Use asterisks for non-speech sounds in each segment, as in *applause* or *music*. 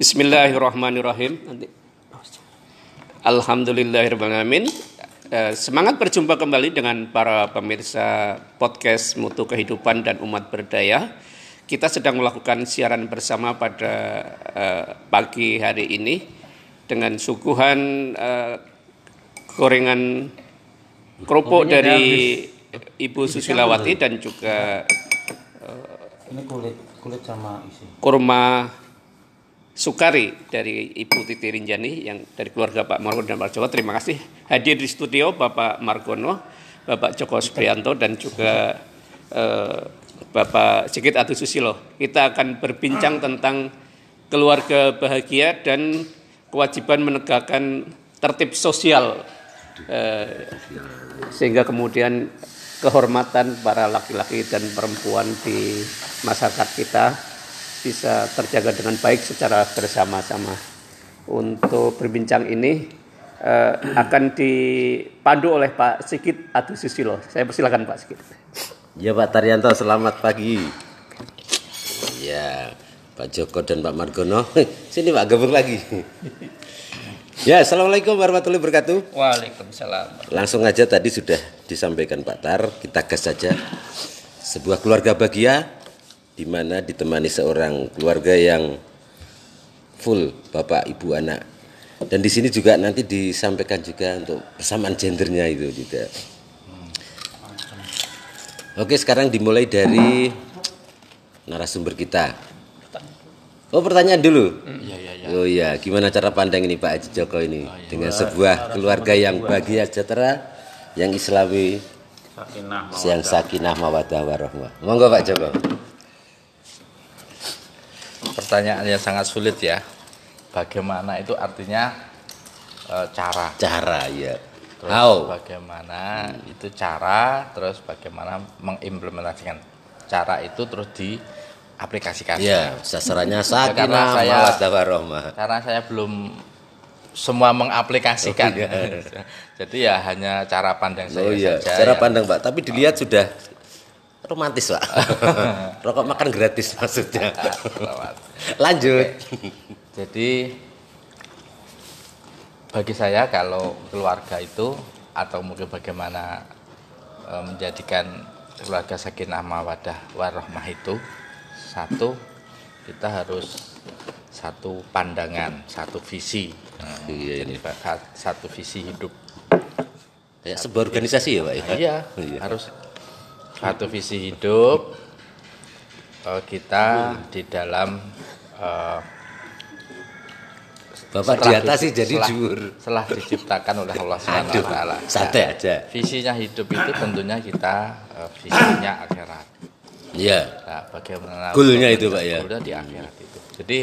Bismillahirrahmanirrahim. Alhamdulillahirrahmanirrahim. Eh, Semangat berjumpa kembali dengan para pemirsa podcast Mutu Kehidupan dan Umat Berdaya. Kita sedang melakukan siaran bersama pada eh, pagi hari ini dengan suguhan eh, gorengan kerupuk dari Ibu Susilawati dan juga Ini kulit kulit sama isi. kurma Sukari dari Ibu Titi Rinjani yang dari keluarga Pak Margono dan Pak Joko. Terima kasih hadir di studio Bapak Margono, Bapak Joko Supriyanto dan juga eh, Bapak Sigit Adu Susilo. Kita akan berbincang tentang keluarga bahagia dan kewajiban menegakkan tertib sosial eh, sehingga kemudian kehormatan para laki-laki dan perempuan di masyarakat kita bisa terjaga dengan baik secara bersama-sama. Untuk berbincang ini eh, akan dipandu oleh Pak Sigit Adu Susilo. Saya persilakan Pak Sigit. Ya Pak Taryanto, selamat pagi. Ya, Pak Joko dan Pak Margono. *laughs* Sini Pak, gabung lagi. Ya, Assalamualaikum warahmatullahi wabarakatuh. Waalaikumsalam. Langsung aja tadi sudah disampaikan Pak Tar, kita gas saja. Sebuah keluarga bahagia di mana ditemani seorang keluarga yang full Bapak Ibu anak. Dan di sini juga nanti disampaikan juga untuk persamaan gendernya itu juga. Oke, sekarang dimulai dari narasumber kita. Oh, pertanyaan dulu. Iya iya iya. Oh iya, gimana cara pandang ini Pak Haji Joko ini dengan sebuah keluarga yang bahagia sejahtera, yang Islami, Sakinah yang sakinah mawadah warahmah. Monggo Pak Joko. Pertanyaan yang sangat sulit ya. Bagaimana itu artinya e, cara. Cara ya. Terus How? bagaimana itu cara, terus bagaimana mengimplementasikan cara itu terus diaplikasikan. Ya, sasarannya *laughs* karena sakinah saya- mawadah warahmah. Karena saya belum semua mengaplikasikan. Oh, iya. *laughs* Jadi ya hanya cara pandang saya Oh iya, saja. cara yang- pandang Pak. Tapi dilihat sudah romantis Pak. *laughs* Rokok makan gratis maksudnya. *laughs* Lanjut. Jadi bagi saya kalau keluarga itu atau mungkin bagaimana e, menjadikan keluarga sakinah mawadah warahmah itu satu kita harus satu pandangan, satu visi. Nah, Iya, jadi sa- satu visi hidup. Kayak sebuah organisasi ya Pak ya. Iya, Iya. harus satu visi hidup eh, kita di dalam eh, Bapak di atas sih jadi setelah- jujur. Setelah diciptakan oleh Allah *laughs* Subhanahu Aduh, wa taala. santai Nah, aja. Visinya hidup itu tentunya kita eh, visinya akhirat. Iya. Nah, bagaimana Goalnya itu, Pak, ya? di akhirat itu. Jadi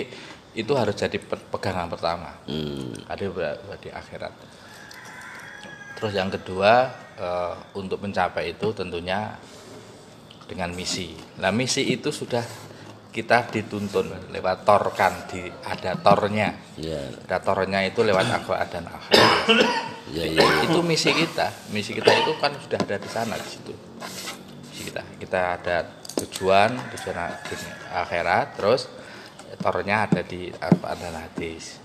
itu harus jadi pe- pegangan pertama. Hmm. Ada di akhirat. Terus yang kedua eh, untuk mencapai itu tentunya dengan misi. Nah misi itu sudah kita dituntun lewat torkan di ada tornya. Iya. Ada tornya itu lewat Al-Quran dan akhirat. Iya, iya. iya. itu misi kita. Misi kita itu kan sudah ada di sana di situ. Misi kita. Kita ada tujuan tujuan akhirat terus tornya ada di Al-Quran dan hadis.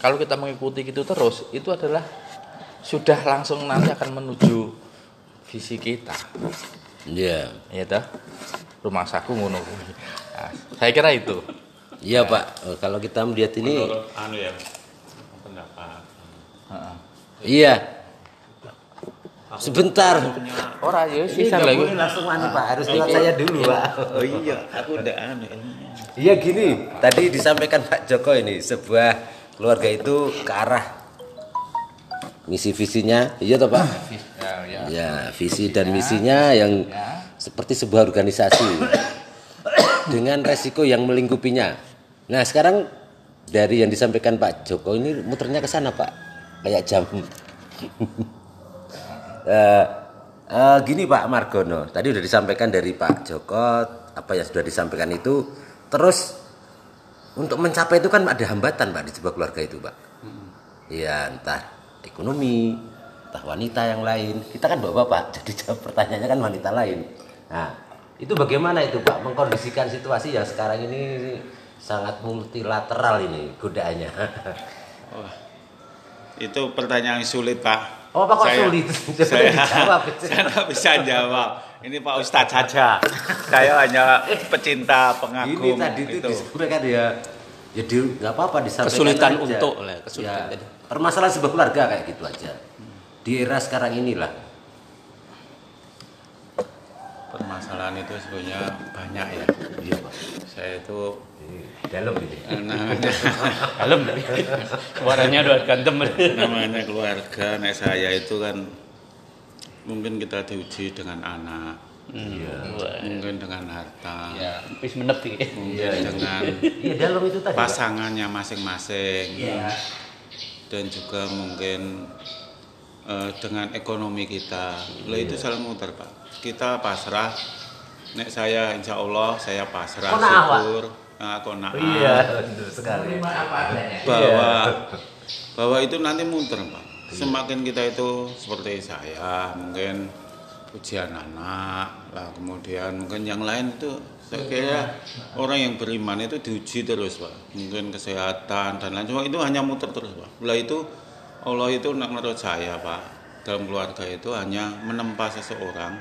Kalau kita mengikuti itu terus itu adalah sudah langsung nanti akan menuju visi kita. Iya. Ya toh? Rumah saku ngono kuwi. Nah, saya kira itu. Iya Pak, Oh, kalau kita melihat ini Menurut anu ya pendapat. Heeh. iya. Sebentar. Ora ya Ini sisa lagi. langsung anu Pak, harus lewat saya dulu Pak. Oh iya, aku udah anu. Iya gini, tadi disampaikan Pak Joko ini sebuah keluarga itu ke arah misi visinya, iya toh Pak? Ya, ya. Ya, visi dan misinya yang seperti sebuah organisasi *coughs* dengan resiko yang melingkupinya. Nah, sekarang dari yang disampaikan Pak Joko ini muternya ke sana, Pak. Kayak jam. *laughs* Eh, eh, gini Pak Margono, tadi sudah disampaikan dari Pak Joko apa yang sudah disampaikan itu terus untuk mencapai itu kan ada hambatan Pak di sebuah keluarga itu, Pak. Iya, entah ekonomi, entah wanita yang lain. Kita kan bapak-bapak, *laughs* jadi jawab pertanyaannya kan wanita lain. Nah, itu bagaimana itu Pak mengkondisikan situasi yang sekarang ini sangat multilateral ini godaannya. *laughs* Wah, itu pertanyaan yang sulit Pak. Oh, Pak, kok sulit? *laughs* Coba Saya, dijawab. saya nggak bisa jawab. Ini Pak Ustadz saja. saya hanya pecinta Ini pengagum. tadi itu itu. disampaikan ya. Jadi nggak apa-apa disampaikan Kesulitan aja. untuk lah, kesulitan Ya, permasalahan sebuah keluarga kayak gitu aja. Di era sekarang inilah. Permasalahan itu sebenarnya banyak ya. Iya, Pak. Saya itu Ini dalam ini. namanya, *laughs* Dalam suaranya udah gantem. namanya keluarga. Nek saya itu kan mungkin kita diuji dengan anak, mungkin dengan harta, Ya, wis menep iki. mungkin dengan Iya, dalam itu tadi. Pasangannya masing-masing Iya. dan juga mungkin eh, dengan ekonomi kita. Lah itu selalu muter pak. Kita pasrah. Nek saya insya Allah saya pasrah Pak. syukur. Nah, kona'ah. Iya, betul sekali. bahwa bahwa itu nanti muter pak. Semakin kita itu seperti saya mungkin ujian anak lah kemudian mungkin yang lain itu saya kira orang yang beriman itu diuji terus pak. Mungkin kesehatan dan lain cuma itu hanya muter terus pak. Lah itu Allah itu menurut saya pak. Dalam keluarga itu hanya menempa seseorang.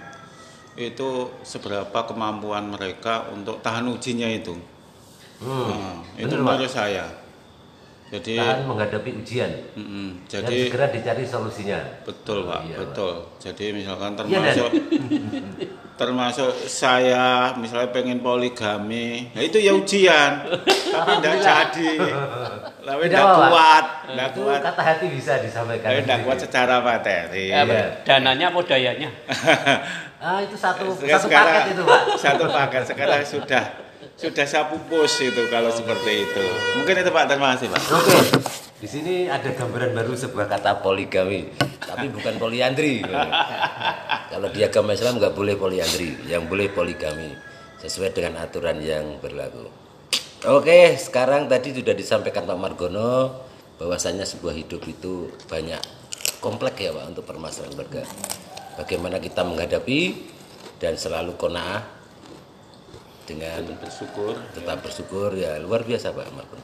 Itu seberapa kemampuan mereka untuk tahan ujinya itu? Nah, itu bener, Pak. menurut saya. Jadi Tahan menghadapi ujian. mm-mm. Dan jadi segera dicari solusinya. Betul pak, Iya, betul. Jadi misalkan Iya, Dan. termasuk *laughs* termasuk saya misalnya pengen poligami, ya itu ya ujian, *laughs* *laughs* tapi tidak jadi, tapi Tidak kuat, tidak Itu kuat, kata hati bisa disampaikan. tapi tidak kuat secara materi. Ya, Iya. dananya apa dayanya? *laughs* Ah, itu satu Sekarang- satu paket itu, Pak. *laughs* Satu paket sekarang sudah sudah saya pupus itu kalau seperti itu. Mungkin itu pak, terima kasih pak. Oke. Di sini ada gambaran baru sebuah kata poligami, tapi bukan poliandri. *laughs* Kalau di agama Islam nggak boleh poliandri, yang boleh poligami sesuai dengan aturan yang berlaku. Oke, sekarang tadi sudah disampaikan Pak Margono bahwasannya sebuah hidup itu banyak kompleks ya Pak untuk permasalahan keluarga. Bagaimana kita menghadapi dan selalu kona'ah dengan Bersyukur. tetap bersyukur ya luar biasa Pak Margono.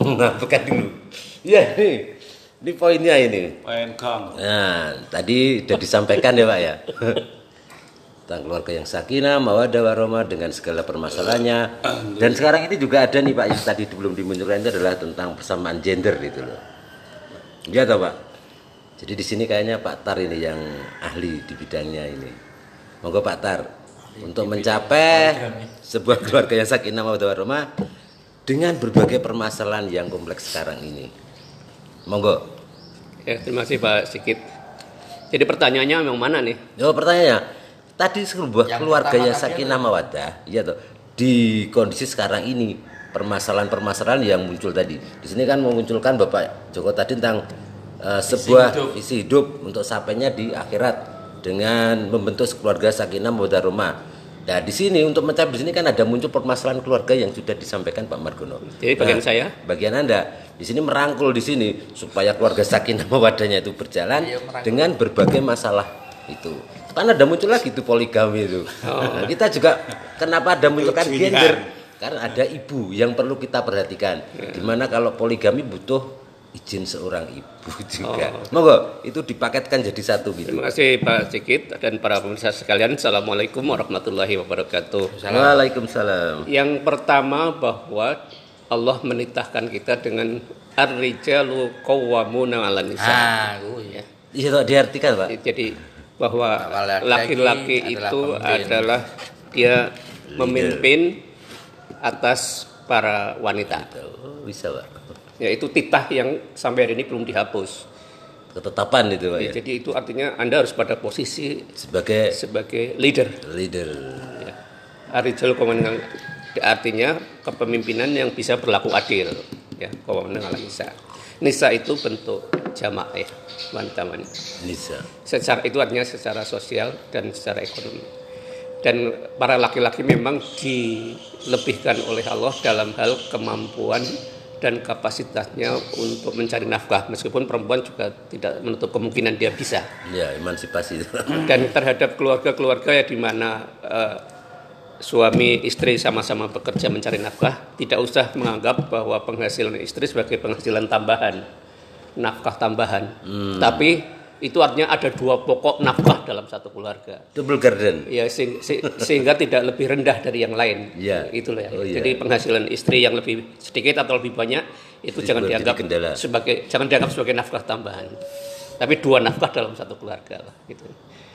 Nah, bukan dulu. Ya ini, ini poinnya ini. Poin Kang. Nah, tadi sudah disampaikan ya Pak ya. *laughs* Tentang keluarga yang sakinah, mawadah warahmah dengan segala permasalahannya. Dan sekarang ini juga ada nih Pak yang tadi belum dimunculkan itu adalah tentang persamaan gender gitu loh. Iya toh Pak? Jadi di sini kayaknya Pak Tar ini yang ahli di bidangnya ini. Monggo Pak Tar untuk mencapai sebuah keluarga yang sakinah mawadah warahmah dengan berbagai permasalahan yang kompleks sekarang ini. Monggo. Ya, terima kasih Pak Sikit. Jadi pertanyaannya memang mana nih? Oh pertanyaannya, tadi sebuah Yang keluarga yang sakinah mawadah, iya toh, di kondisi sekarang ini permasalahan-permasalahan yang muncul tadi. Di sini kan memunculkan Bapak Joko tadi tentang eh, sebuah hidup. isi hidup untuk sampainya di akhirat dengan membentuk keluarga sakinah mawadah rumah. Nah di sini untuk mencapai di sini kan ada muncul permasalahan keluarga yang sudah disampaikan Pak Margono. Jadi bagian Nah, saya? bagian anda di sini merangkul di sini supaya keluarga sakinah *laughs* mawadahnya itu berjalan Iya, dengan berbagai masalah itu. Kan ada muncul lagi itu poligami itu. Nah, kita juga kenapa ada munculkan gender? Karena ada ibu yang perlu kita perhatikan. Di mana kalau poligami butuh izin seorang ibu *laughs* juga. Monggo itu dipaketkan jadi satu gitu. Terima kasih Pak Sikit dan para pemirsa sekalian. Assalamualaikum warahmatullahi wabarakatuh. Waalaikumsalam. Yang pertama bahwa Allah menitahkan kita dengan ar-rijalu qawwamuna 'alan nisa. Ah, oh iya. itu diartikan pak. Jadi bahwa laki-laki adalah itu pemimpin. adalah dia memimpin atas para wanita. Bisa pak Ya itu titah yang sampai hari ini belum dihapus. ketetapan itu pak Ya, ya. Jadi itu artinya Anda harus pada posisi sebagai sebagai leader. leader Ya. Arijal komandan artinya kepemimpinan yang bisa berlaku adil. Ya, ala nisa. Nisa itu bentuk jamak ya, wanita-wanita. bisa. Secara itu artinya secara sosial dan secara ekonomi. Dan para laki-laki memang dilebihkan oleh Allah dalam hal kemampuan dan kapasitasnya untuk mencari nafkah. Meskipun perempuan juga tidak menutup kemungkinan dia bisa. Ya emansipasi. *laughs* Dan terhadap keluarga-keluarga ya di mana eh, suami istri sama-sama bekerja mencari nafkah, tidak usah menganggap bahwa penghasilan istri sebagai penghasilan tambahan, nafkah tambahan. Tapi itu artinya ada dua pokok nafkah dalam satu keluarga. Double garden. Ya se- se- sehingga tidak lebih rendah dari yang lain. Iya. Itulah ya. Oh, iya. Jadi penghasilan istri yang lebih sedikit atau lebih banyak itu Itu jangan dianggap kendala. sebagai jangan dianggap sebagai nafkah tambahan. Tapi dua nafkah dalam satu keluarga lah gitu.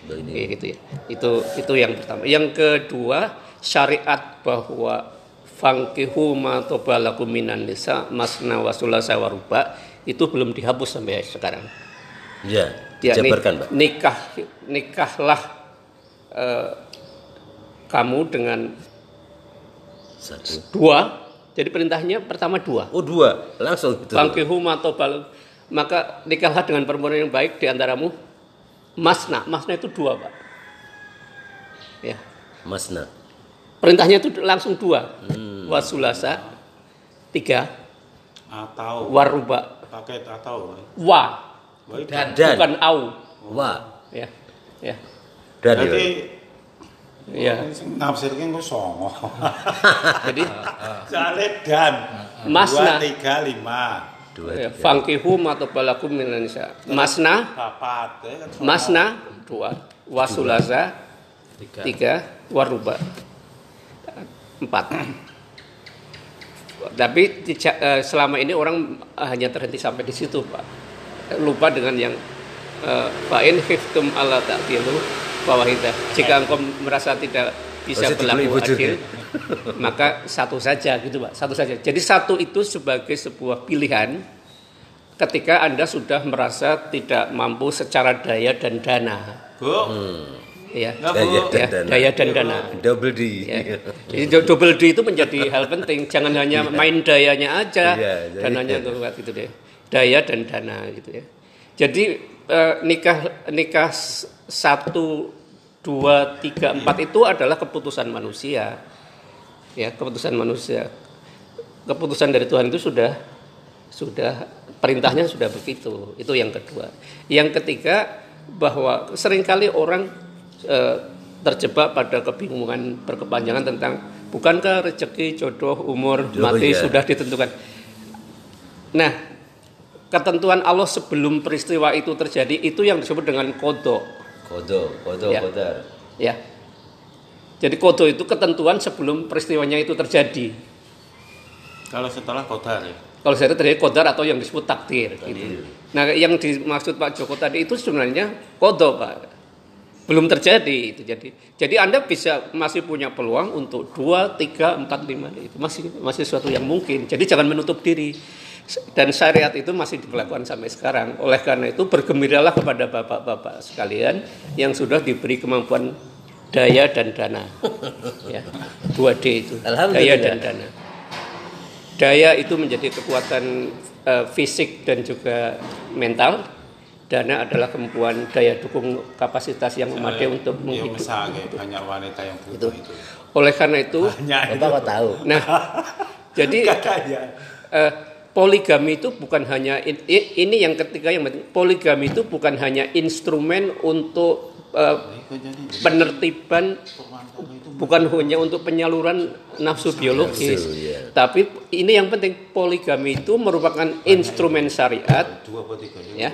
Ini. Kayak gitu ya. Itu itu yang pertama. Yang kedua, syariat bahwa fangkihu ma tobalakum minan nisa masna wa sulasa wa ruba itu belum dihapus sampai sekarang. Ya, Ya, Pak. nikah nikahlah eh, kamu dengan Satu. dua. Jadi perintahnya pertama dua. Oh, dua. Langsung gitu. Ma tobal maka nikahlah dengan perempuan yang baik di antaramu. Masna, masna itu dua, Pak. Ya. Masna. Perintahnya itu langsung dua. Hmm. Wasulasa tiga, Atau waruba paket atau wa dan Dan. bukan au. Wah. Ya. Ya. Dan Berarti Ya. nafsirnya gue songo. *laughs* Jadi Soalnya dan Masna. dua tiga lima dua. ya, tiga. fangkihu matobalakum minan nisa. Masna, papat ya kan masna dua, wasulasa Tiga. tiga, waruba empat. Tapi eh, selama ini orang eh, hanya terhenti sampai di situ, Pak. Lupa dengan yang eh, fa'in khiftum ala ta'dilu fawahida. Jika engkau merasa tidak bisa berlaku adil, ya? *laughs* maka satu saja gitu, Pak. Satu saja. Jadi satu itu sebagai sebuah pilihan ketika Anda sudah merasa tidak mampu secara daya dan dana. Bu, Ya. Daya dan Ya, dana. daya dan dana. Double D. Ya. *laughs* Jadi double D itu menjadi hal penting. Jangan hanya main dayanya aja, Iya, jadi- dananya kuat gitu deh. Daya dan dana gitu ya. Jadi eh, nikah nikah satu, dua, tiga, empat itu adalah keputusan manusia. Ya, keputusan manusia. Keputusan dari Tuhan itu sudah sudah perintahnya sudah begitu. Itu yang kedua. Yang ketiga bahwa sering kali orang terjebak pada kebingungan berkepanjangan tentang bukankah rezeki, jodoh, umur, Oh, mati iya. sudah ditentukan. Nah, ketentuan Allah sebelum peristiwa itu terjadi itu yang disebut dengan kodo. Kodo, kodo, Ya. kodar. Ya. Jadi kodo itu ketentuan sebelum peristiwanya itu terjadi. kalau setelah kodar ya. Kalau saya terjadi kodar atau yang disebut takdir. Gitu. Nah, yang dimaksud Pak Joko tadi itu sebenarnya kodo, Pak. Belum terjadi itu jadi. Jadi Anda bisa masih punya peluang untuk dua, tiga, empat, lima itu masih masih sesuatu yang mungkin. Jadi jangan menutup diri. Dan syariat itu masih diberlakukan sampai sekarang. Oleh karena itu bergembiralah kepada bapak-bapak sekalian yang sudah diberi kemampuan daya dan dana. *laughs* Ya, 2D itu. Alhamdulillah. Daya dan dana. Daya itu menjadi kekuatan eh, fisik dan juga mental. Dana adalah kemampuan daya dukung kapasitas yang memadai untuk Ya menghidup. misalnya banyak wanita yang butuh itu. Oleh karena itu, Banyak itu. Bapak kok tahu? nah, *laughs* jadi eh, poligami itu bukan hanya ini yang ketiga yang penting. Poligami itu bukan hanya instrumen untuk eh, penertiban bukan hanya untuk penyaluran nafsu biologis, Nafsu, iya. tapi ini yang penting poligami itu merupakan instrumen syariat Dua atau tiga ya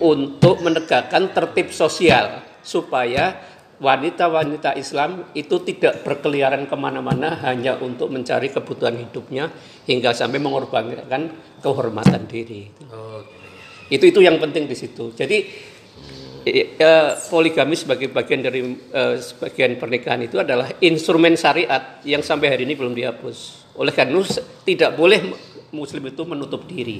untuk menegakkan tertib sosial supaya wanita-wanita Islam itu tidak berkeliaran ke mana-mana hanya untuk mencari kebutuhan hidupnya hingga sampai mengorbankan kehormatan diri. Itu itu yang penting di situ. Jadi eh, eh, poligami sebagai bagian dari eh, sebagian pernikahan itu adalah instrumen syariat yang sampai hari ini belum dihapus. Oleh karena itu tidak boleh muslim itu menutup diri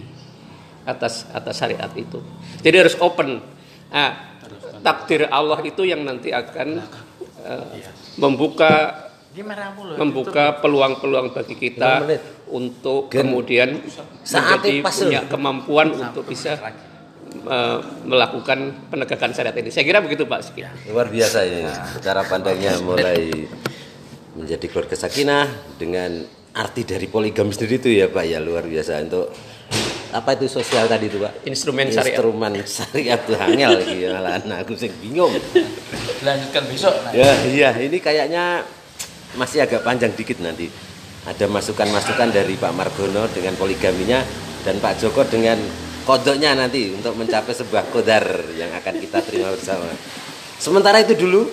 atas atas syariat itu. Jadi harus open. Nah, takdir Allah itu yang nanti akan eh, membuka membuka peluang-peluang bagi kita untuk kemudian menjadi Saatnya pas punya kemampuan untuk bisa eh, melakukan penegakan syariat ini. Saya kira begitu Pak Siki. Luar biasa ini. Cara pandangnya mulai menjadi keluarga sakinah dengan arti dari poligami sendiri itu ya Pak. Ya luar biasa. Untuk apa itu sosial tadi itu Pak? Instrumen syariat. Instrumen syariat tuh angel lagi *laughs* malah aku sing bingung. Lanjutkan besok. Nah. Ya iya ini kayaknya masih agak panjang dikit nanti. Ada masukan-masukan dari Pak Margono dengan poligaminya dan Pak Joko dengan kodoknya nanti untuk mencapai sebuah kodar yang akan kita terima bersama. Sementara itu dulu,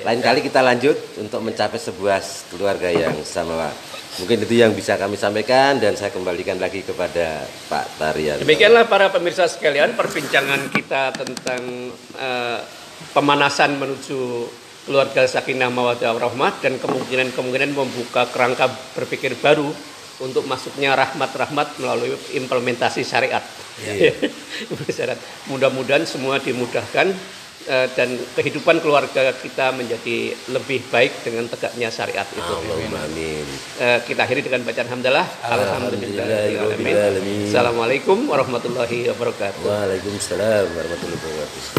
lain kali kita lanjut untuk mencapai sebuah keluarga yang sama. Mungkin itu yang bisa kami sampaikan dan saya kembalikan lagi kepada Pak Tarian. Demikianlah para pemirsa sekalian perbincangan kita tentang eh, pemanasan menuju keluarga sakinah mawaddah warahmah dan kemungkinan-kemungkinan membuka kerangka berpikir baru untuk masuknya rahmat-rahmat melalui implementasi syariat. *laughs* Syarat. Mudah-mudahan semua dimudahkan dan kehidupan keluarga kita menjadi lebih baik dengan tegaknya syariat itu. Allahumma amin. Eh, kita akhiri dengan bacaan hamdalah. Alhamdulillah. Alhamdulillahirabbil alamin. Assalamualaikum warahmatullahi wabarakatuh. Waalaikumsalam warahmatullahi wabarakatuh.